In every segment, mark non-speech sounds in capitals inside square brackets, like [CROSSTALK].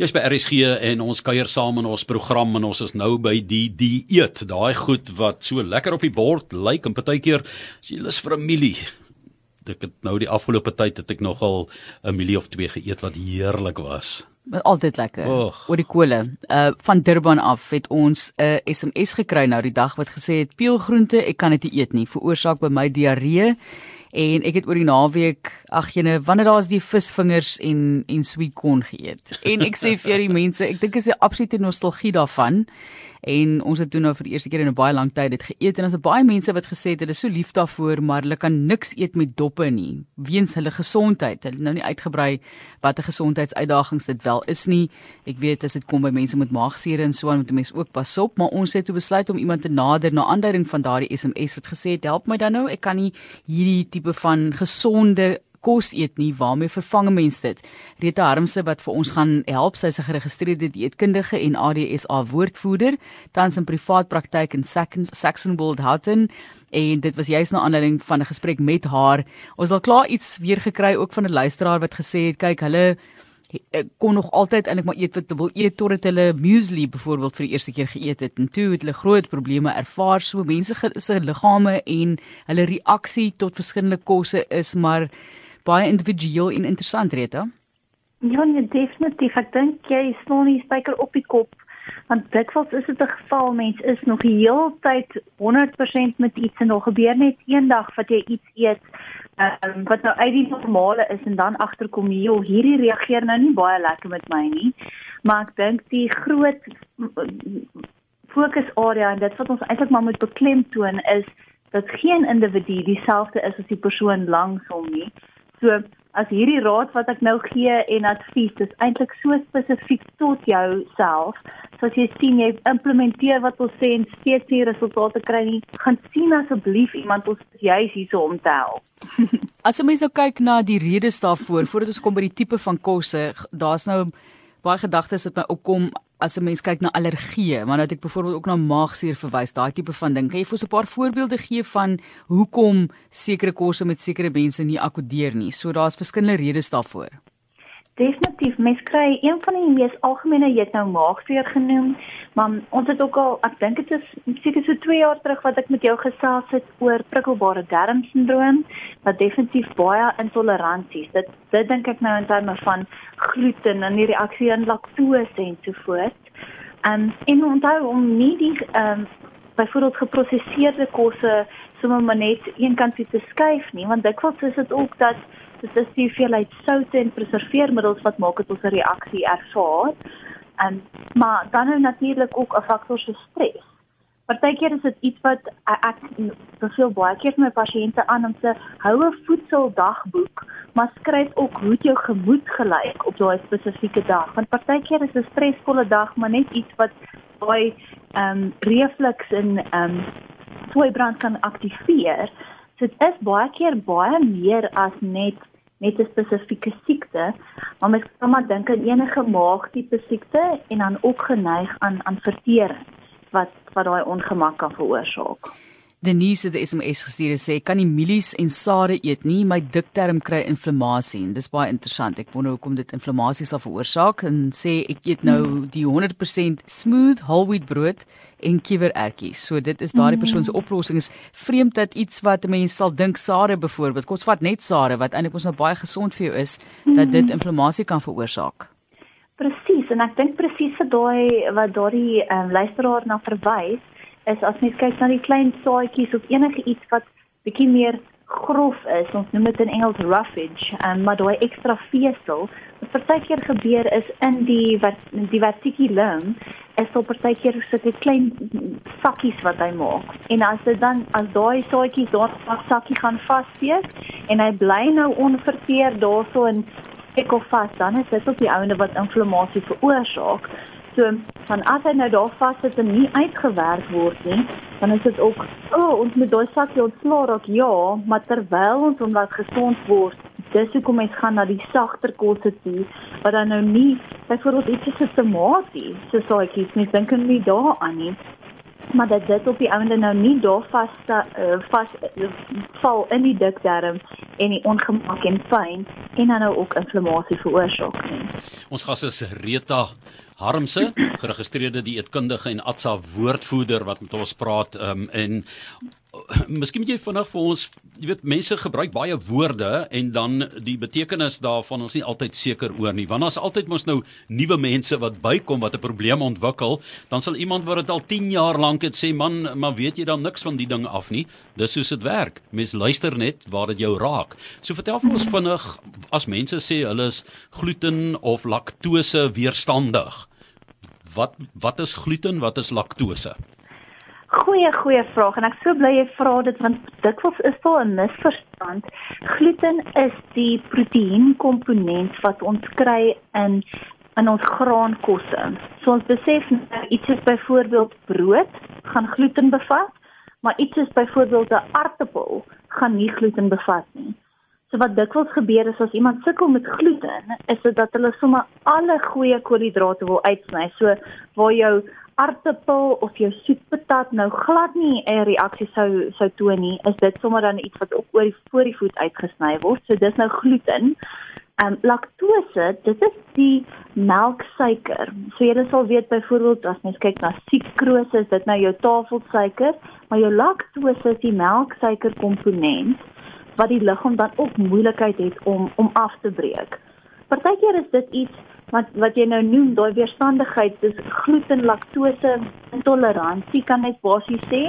Jy's by RSG en ons kuier saam in ons program en ons is nou by die die eet, daai goed wat so lekker op die bord lyk en partykeer as jy lus vir 'n mielie. Ek het nou die afgelope tyd het ek nogal 'n mielie of twee geëet wat heerlik was. Altyd lekker. Oor die kole. Uh van Durban af het ons 'n uh, SMS gekry nou die dag wat gesê het peelgroente, ek kan dit nie eet nie, veroorsaak by my diarree en ek het oor die naweek ag jene wanneer daar's die visvingers en en sweet corn geëet. En ek sê vir die [LAUGHS] mense ek dink is 'n absolute nostalgie daarvan en ons het toe nou vir die eerste keer in 'n baie lang tyd dit geëet en ons het baie mense wat gesê het hulle is so lief daarvoor maar hulle kan niks eet met doppe nie weens hulle gesondheid. Hulle nou nie uitgebrei watter gesondheidsuitdagings dit wel is nie. Ek weet as dit kom by mense met maagseer en so aan moet mense ook pas op maar ons het toe besluit om iemand te nader na aanduiding van daardie SMS wat gesê het help my dan nou ek kan nie hierdie tipe van gesonde kos eet nie, waarmee vervang mense dit? Rita Harmse wat vir ons gaan help, sy's 'n geregistreerde dieetkundige en ADSA woordvoerder, tans in privaat praktyk in Saxonwold Houghton en dit was juist na aanleiding van 'n gesprek met haar. Ons het al klaar iets weer gekry ook van 'n luisteraar wat gesê het, kyk, hulle ek kon nog altyd eintlik maar eet wat hulle wil eet totdat hulle muesli byvoorbeeld vir die eerste keer geëet het en toe het hulle groot probleme ervaar so mense se liggame en hulle reaksie tot verskillende kosse is maar baie individueel en interessant Rita. Ja, nee, definitief. Ek dink jy staan nie spyker op die kop want dikwels is dit 'n geval mens is nog die hele tyd 100% met iets en nog gebeur net eendag wat jy iets eet um, wat nou uit die normale is en dan agterkom jy hierdie reageer nou nie baie lekker met my nie maar ek dink die groot fokusarea en dit wat ons eintlik maar moet beklemtoon is dat geen individu dieselfde is as die persoon langs hom nie so as hierdie raad wat ek nou gee en advies is eintlik so spesifiek tot jou self soos jy sien jy implementeer wat ons sê en steeds nie resultate kry nie gaan sien asseblief iemand ons juis hierso om te help. [LAUGHS] As jy mens nou kyk na die redes daarvoor voordat ons kom by die tipe van kosse daar's nou baie gedagtes wat my opkom as 'n mens kyk na allergieë, maar nou het ek byvoorbeeld ook na maagsuur verwys, daai tipe van ding. Kan jy vir ons 'n paar voorbeelde gee van hoekom sekere kosse met sekere mense nie akkodeer nie? So daar's verskillende redes daarvoor. Definitief, mens kry een van die mees algemene jy het nou maagsuur genoem, maar ons het ook al, ek dink dit is seker so 2 jaar terug wat ek met jou gesels het oor prikkelbare darmsindroom, wat definitief baie intoleransies. Dit dit dink ek nou in terme van gluten en die reaksie aan laktose en so voort. Um, en onthou om nie die um, byvoorbeeld geprosesseerde kosse sommer maar net een kant te skuif nie, want dikwels is dit ook dat dit is die hoeveelheid soute en preserveermiddels wat maak dit ons 'n reaksie ervaar. En maar dan nou natuurlik ook 'n faktor so stres. Partykeer is dit iets wat ek beveel baie keer vir my pasiënte aan om te hou 'n voedseldagboek, maar skryf ook hoe jou gemoed gelyk op daai spesifieke dag. Want partykeer is 'n stresvolle dag maar net iets wat daai ehm um, reflux en ehm um, swaaibrand kan aktiveer. So dit is baie keer baie meer as net net 'n spesifieke siekte, maar mens kan maar dink aan enige maagtipe siekte en dan ook geneig aan aan vertering wat wat daai ongemak kan veroorsaak. Denise het die SMS gestuur en sê kan nie mielies en sade eet nie, my dikterm kry inflammasie en dis baie interessant. Ek wonder hoekom dit inflammasie sal veroorsaak en sê ek eet nou die 100% smooth whole wheat brood en kiewerertjies. So dit is daardie persoon se oplossing is vreemd dat iets wat mense sal dink sade byvoorbeeld, kos vat net sade wat eintlik ons nou baie gesond vir jou is, dat dit inflammasie kan veroorsaak. Presies en ek dink presies vir daai wat daardie um, luisteraar na verwys is as mens kyk na die klein saadjies of enige iets wat bietjie meer grof is, ons noem dit in Engels roughage, um, maar daai ekstra vesel, wat partykeer gebeur is in die wat die vertikulum is so partykeer 'n klein sakkies wat hy maak. En as dit dan as daai saadjies daar vas sakkie gaan vassteek en hy bly nou onverteer daarso in ek of vas dan is dit op die ouene wat inflammasie veroorsaak. So van as hy nou daar vas sit en nie uitgewerk word nie, dan is dit ook o, oh, ons moet daai sakkie ontslaa raak. Ja, maar terwyl ons hom laat gesond word, dis hoekom mens gaan na die sagter kosse toe wat dan nou nie byvoorbeeld iets soos tomatie, so saadjies, mens dink nie daaraan nie. maar dat dit op die einde nou nie daar vas uh, vas uh, val in die dikdarm en die ongemak en pyn en dan nou ook inflammasie veroorsaak nie. Ons gas is Rita Harmse, geregistreerde dieetkundige en ATSA woordvoerder wat met ons praat um, en Miskien moet jy vinnig vir ons, jy weet mense gebruik baie woorde en dan die betekenis daarvan ons nie altyd seker oor nie. Want daar's altyd mos nou nuwe mense wat bykom wat 'n probleem ontwikkel, dan sal iemand wat dit al 10 jaar lank het sê man, maar weet jy dan niks van die ding af nie. Dis soos dit werk. Mense luister net waar dit jou raak. So vertel vir ons vinnig as mense sê hulle is gluten of laktose weerstandig. Wat wat is gluten? Wat is laktose? Goeie goeie vraag en ek so bly jy vra dit want dikwels is daar 'n misverstand. Gluten is die proteïenkomponent wat ons kry in in ons graankosse. So ons besef nou iets is byvoorbeeld brood gaan gluten bevat, maar iets is byvoorbeeld 'n aartappel gaan nie gluten bevat nie. So wat dikwels gebeur is as iemand sukkel met gluten, is dit dat hulle sommer alle goeie koolhidrate wil uitsny. So waar jou aartappel of jou soetpatat nou glad nie 'n reaksie sou sou toon nie, is dit sommer dan iets wat ook oor die voor die voet uitgesny word. So dis nou gluten. Ehm um, laktose, dit is die melksuiker. So jy sal weet byvoorbeeld as mens kyk na sukrose, is dit nou jou tafelsuiker, maar jou laktose is die melksuiker komponent wat die liggaam dan ook moeilikheid het om om af te breek. Partykeer is dit iets wat wat jy nou noem daai weerstandigheid dis gluten laktose intoleransie kan ek basies sê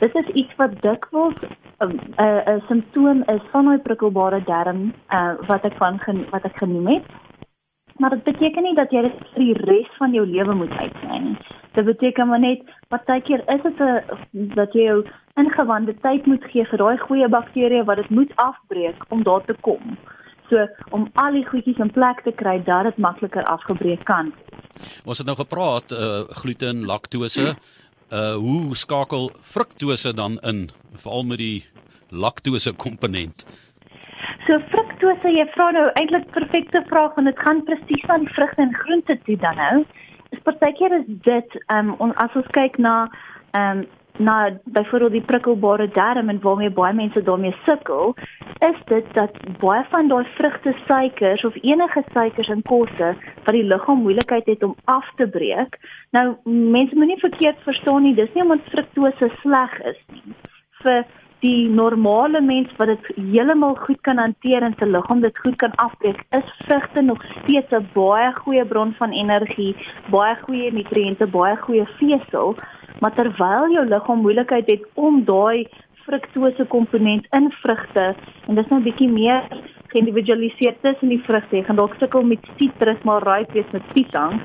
dit is iets wat dikwels 'n um, 'n simptoom is van daai prikkelbare darm uh, wat ek van gen, wat ek genoem het maar dit beteken nie dat jy dit vir die res van jou lewe moet uitsny nie dit beteken maar net partykeer is dit 'n dat jy jou ingewande tyd moet gee vir daai goeie bakterieë wat dit moet afbreek om daar te kom So om al die goedjies in plek te kry dat dit makliker afgebreek kan. Ons het nou gepraat uh gluten, laktose. Uh hoe skakel fruktose dan in veral met die laktose komponent? So fruktose, jy vra nou eintlik perfekte vraag want dit gaan presies aan die vrugte en groente toe dan nou. Is partykeer is dit um as ons kyk na um na byvoorbeeld die prikkelbare darm en waarmee baie mense daarmee sukkel, is dit dat baie van daai vrugte suikers of enige suikers in kosse wat die liggaam moeilikheid het om af te breek. Nou mense moenie verkeerd verstaan nie, dis nie omdat fruktose sleg is nie. Vir die normale mens wat dit heeltemal goed kan hanteer en se liggaam dit goed kan afbreek, is vrugte nog steeds 'n baie goeie bron van energie, baie goeie nutriënte, baie goeie vesel maar terwyl jou liggaam moeilikheid het om daai fruktose komponent in vrugte en dis nou 'n bietjie meer geïndividualiseer tussen die vrugte, gaan dalk sukkel met sitrus maar ryp wees met pietang.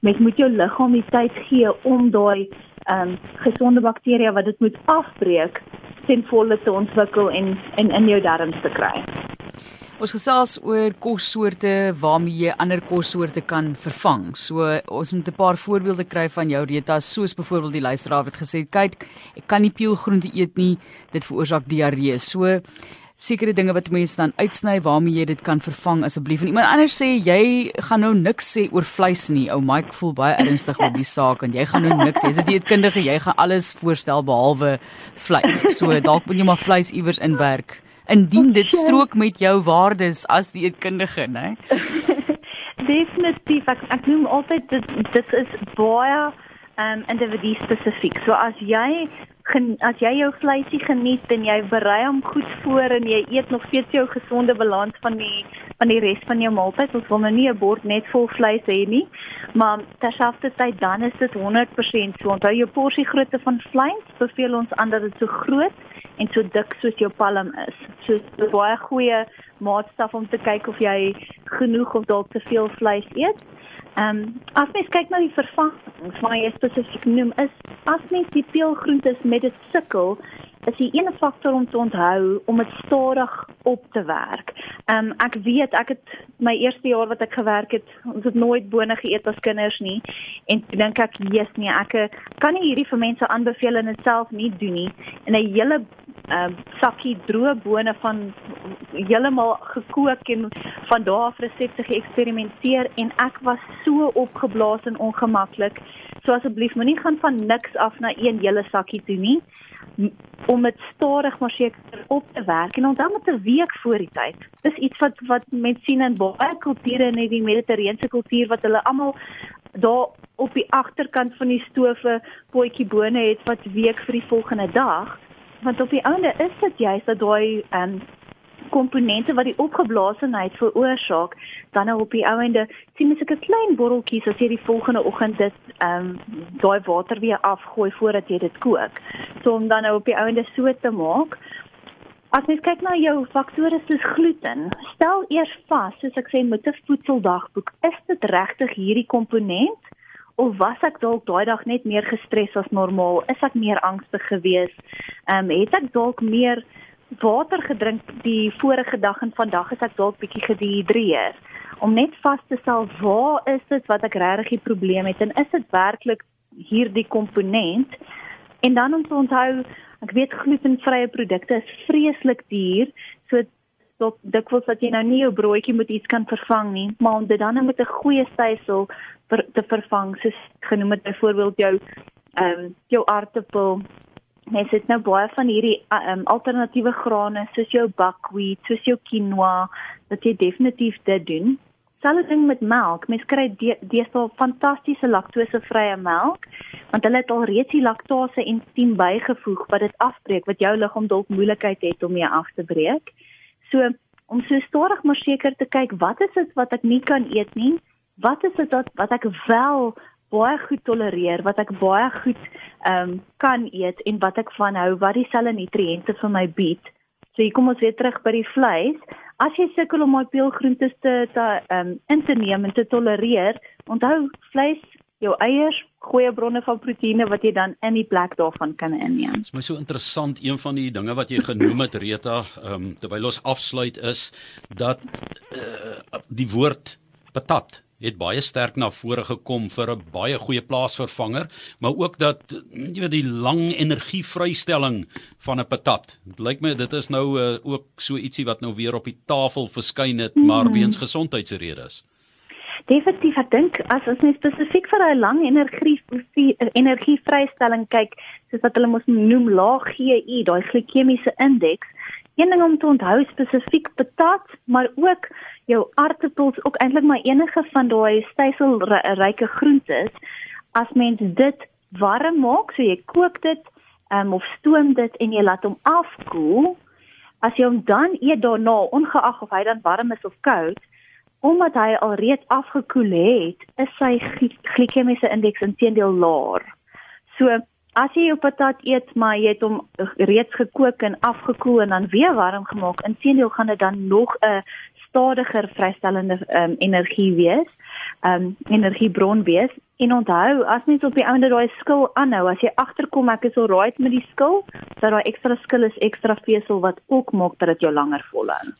Mens moet jou liggaam die tyd gee om daai ehm um, gesonde bakterieë wat dit moet afbreek ten volle te ontwikkel en in in jou darmes te kry. Ons gesels oor kossoorte waarmee jy ander kossoorte kan vervang. So ons moet 'n paar voorbeelde kry van jou Rita, soos byvoorbeeld die luisteraar het gesê, kyk, ek kan nie peulgroente eet nie, dit veroorsaak diarree. So sekere dinge wat mense dan uitsny waarmee jy dit kan vervang asseblief. En iemand anders sê jy gaan nou niks sê oor vleis nie. Ou Mike voel baie ernstig oor die saak en jy gaan nou niks sê. Jy's 'n dieetkundige, jy gaan alles voorstel behalwe vleis. So dalk moet jy maar vleis iewers inwerk indien dit strook met jou waardes as dieetkundige, né? [LAUGHS] Definitief. Ek, ek noem altyd dit dit is baie um individu spesifiek. So as jy as jy jou vleisie geniet en jy berei hom goed voor en jy eet nog steeds jou gesonde balans van die van die res van jou maaltyd, ons wil nou nie 'n bord net vol vleis hê nie, maar terselfdertyd dan is dit 100% so. Onthou jou porsie grootte van vleis, beveel ons aan dat dit so groot en so dik soos jou palm is. So 'n baie goeie maatstaf om te kyk of jy genoeg of dalk te veel vleis eet. Ehm um, as mens kyk na die vervangings wat jy spesifiek noem, is as mens die peulgroentes met dit sukkel, is die ene faktor om te onthou om dit stadig op te werk. Ehm um, ek weet ek het my eerste jaar wat ek gewerk het, ons het nooit bone geëet as kinders nie en dink ek Jesus nee, ek kan nie hierdie vir mense aanbeveel en dit self nie doen nie. En 'n hele ehm um, sakkie droë bone van heeltemal gekook en van daar af resepte geëksperimenteer en ek was so opgeblaas en ongemaklik So asseblief moenie gaan van niks af na een hele sakkie toe nie om dit stadig maar seker op te werk en onthou met 'n week voor die tyd. Dis iets wat wat mense sien in baie kulture in die mediterrane kultuur wat hulle almal daar op die agterkant van die stoof 'n potjie bone het wat week vir die volgende dag. Want op die einde is dit juist dat daai ehm komponente wat die opgeblaasenheid veroorsaak, dan nou op die einde sien mens 'n klein botteltjies as jy die volgende oggend dit ehm um, daai water weer afgooi voordat jy dit kook. So om dan nou op die einde so te maak. As jy kyk na jou faktore soos gluten, stel eers vas, soos ek sê met 'n voedseldagboek, is dit regtig hierdie komponent? Of was ek dalk daai dag net meer gestres as normaal? Is ek meer angstig geweest? Ehm um, het ek dalk meer water gedrink die vorige dag en vandag is ek dalk bietjie gedehidreer om net vas te stel waar is dit wat ek regtig die probleem het? En is dit werklik hierdie komponent? En dan om te onthou ek weet glutenvrye produkte is vreeslik duur. So tot dikwels dat jy nou nie jou broodjie met iets kan vervang nie. Maar om dit dan met 'n goeie stysel ver, te vervang soos genoem het byvoorbeeld jou ehm um, jou aartappel Mens het nou baie van hierdie um, alternatiewe grane soos jou buckwheat, soos jou quinoa, dat jy definitief dit doen. Selfs ding met melk. Mens kry deesdae fantastiese laktosevrye melk want hulle het al reeds die laktase ensiem bygevoeg wat dit afbreek wat jou liggaam dalk moeilikheid het om mee af te breek. So om so stadig maar seker te kyk wat is dit wat ek nie kan eet nie? Wat is dit wat wat ek wel baie goed tolereer, wat ek baie goed ehm um, kan eet en wat ek van hou, wat dieselfde nutriënte vir my bied. So hier kom ons weer terug by die vleis. As jy sukkel om daai peulgroente te ehm um, in te neem en te tolereer, onthou vleis jou eiers goeie bronne van proteïene wat jy dan in die plek daarvan kan inneem. Dit is my so interessant een van die dinge wat jy genoem het Rita, ehm um, terwyl ons afsluit is dat uh, die woord patat het baie sterk na vore gekom vir 'n baie goeie plaasvervanger, maar ook dat jy weet die lang energievrystelling van 'n patat. Dit lyk my dit is nou uh, ook so ietsie wat nou weer op die tafel verskyn het, maar mhm. weens gesondheidsredes. Definitief, ek dink as ons net spesifiek vir daai lang energie energievrystelling kyk, soos wat hulle mos noem laag GI, daai glikemiese indeks, een ding om te onthou spesifiek patat, maar ook jou aardappels ook eintlik maar enige van daai styselryke groentes as mens dit warm maak, so jy kook dit um, of stoom dit en jy laat hom afkoel, as jy hom dan eet daarna, ongeag of hy dan warm is of koud, omdat hy alreeds afgekoel het, is sy glikemiese indeks intedeel laer. So As jy jou patat eet, maar jy het hom reeds gekook en afgekoel en dan weer warm gemaak, intedeel gaan dit dan nog 'n stadiger vrystellende um, energie wees, um energiebron wees. En onthou, as mens op die ouende daai skil aanhou, as jy agterkom ek is al right met die skil, dat daai ekstra skil is ekstra vesel wat ook maak dat dit jou langer volhou.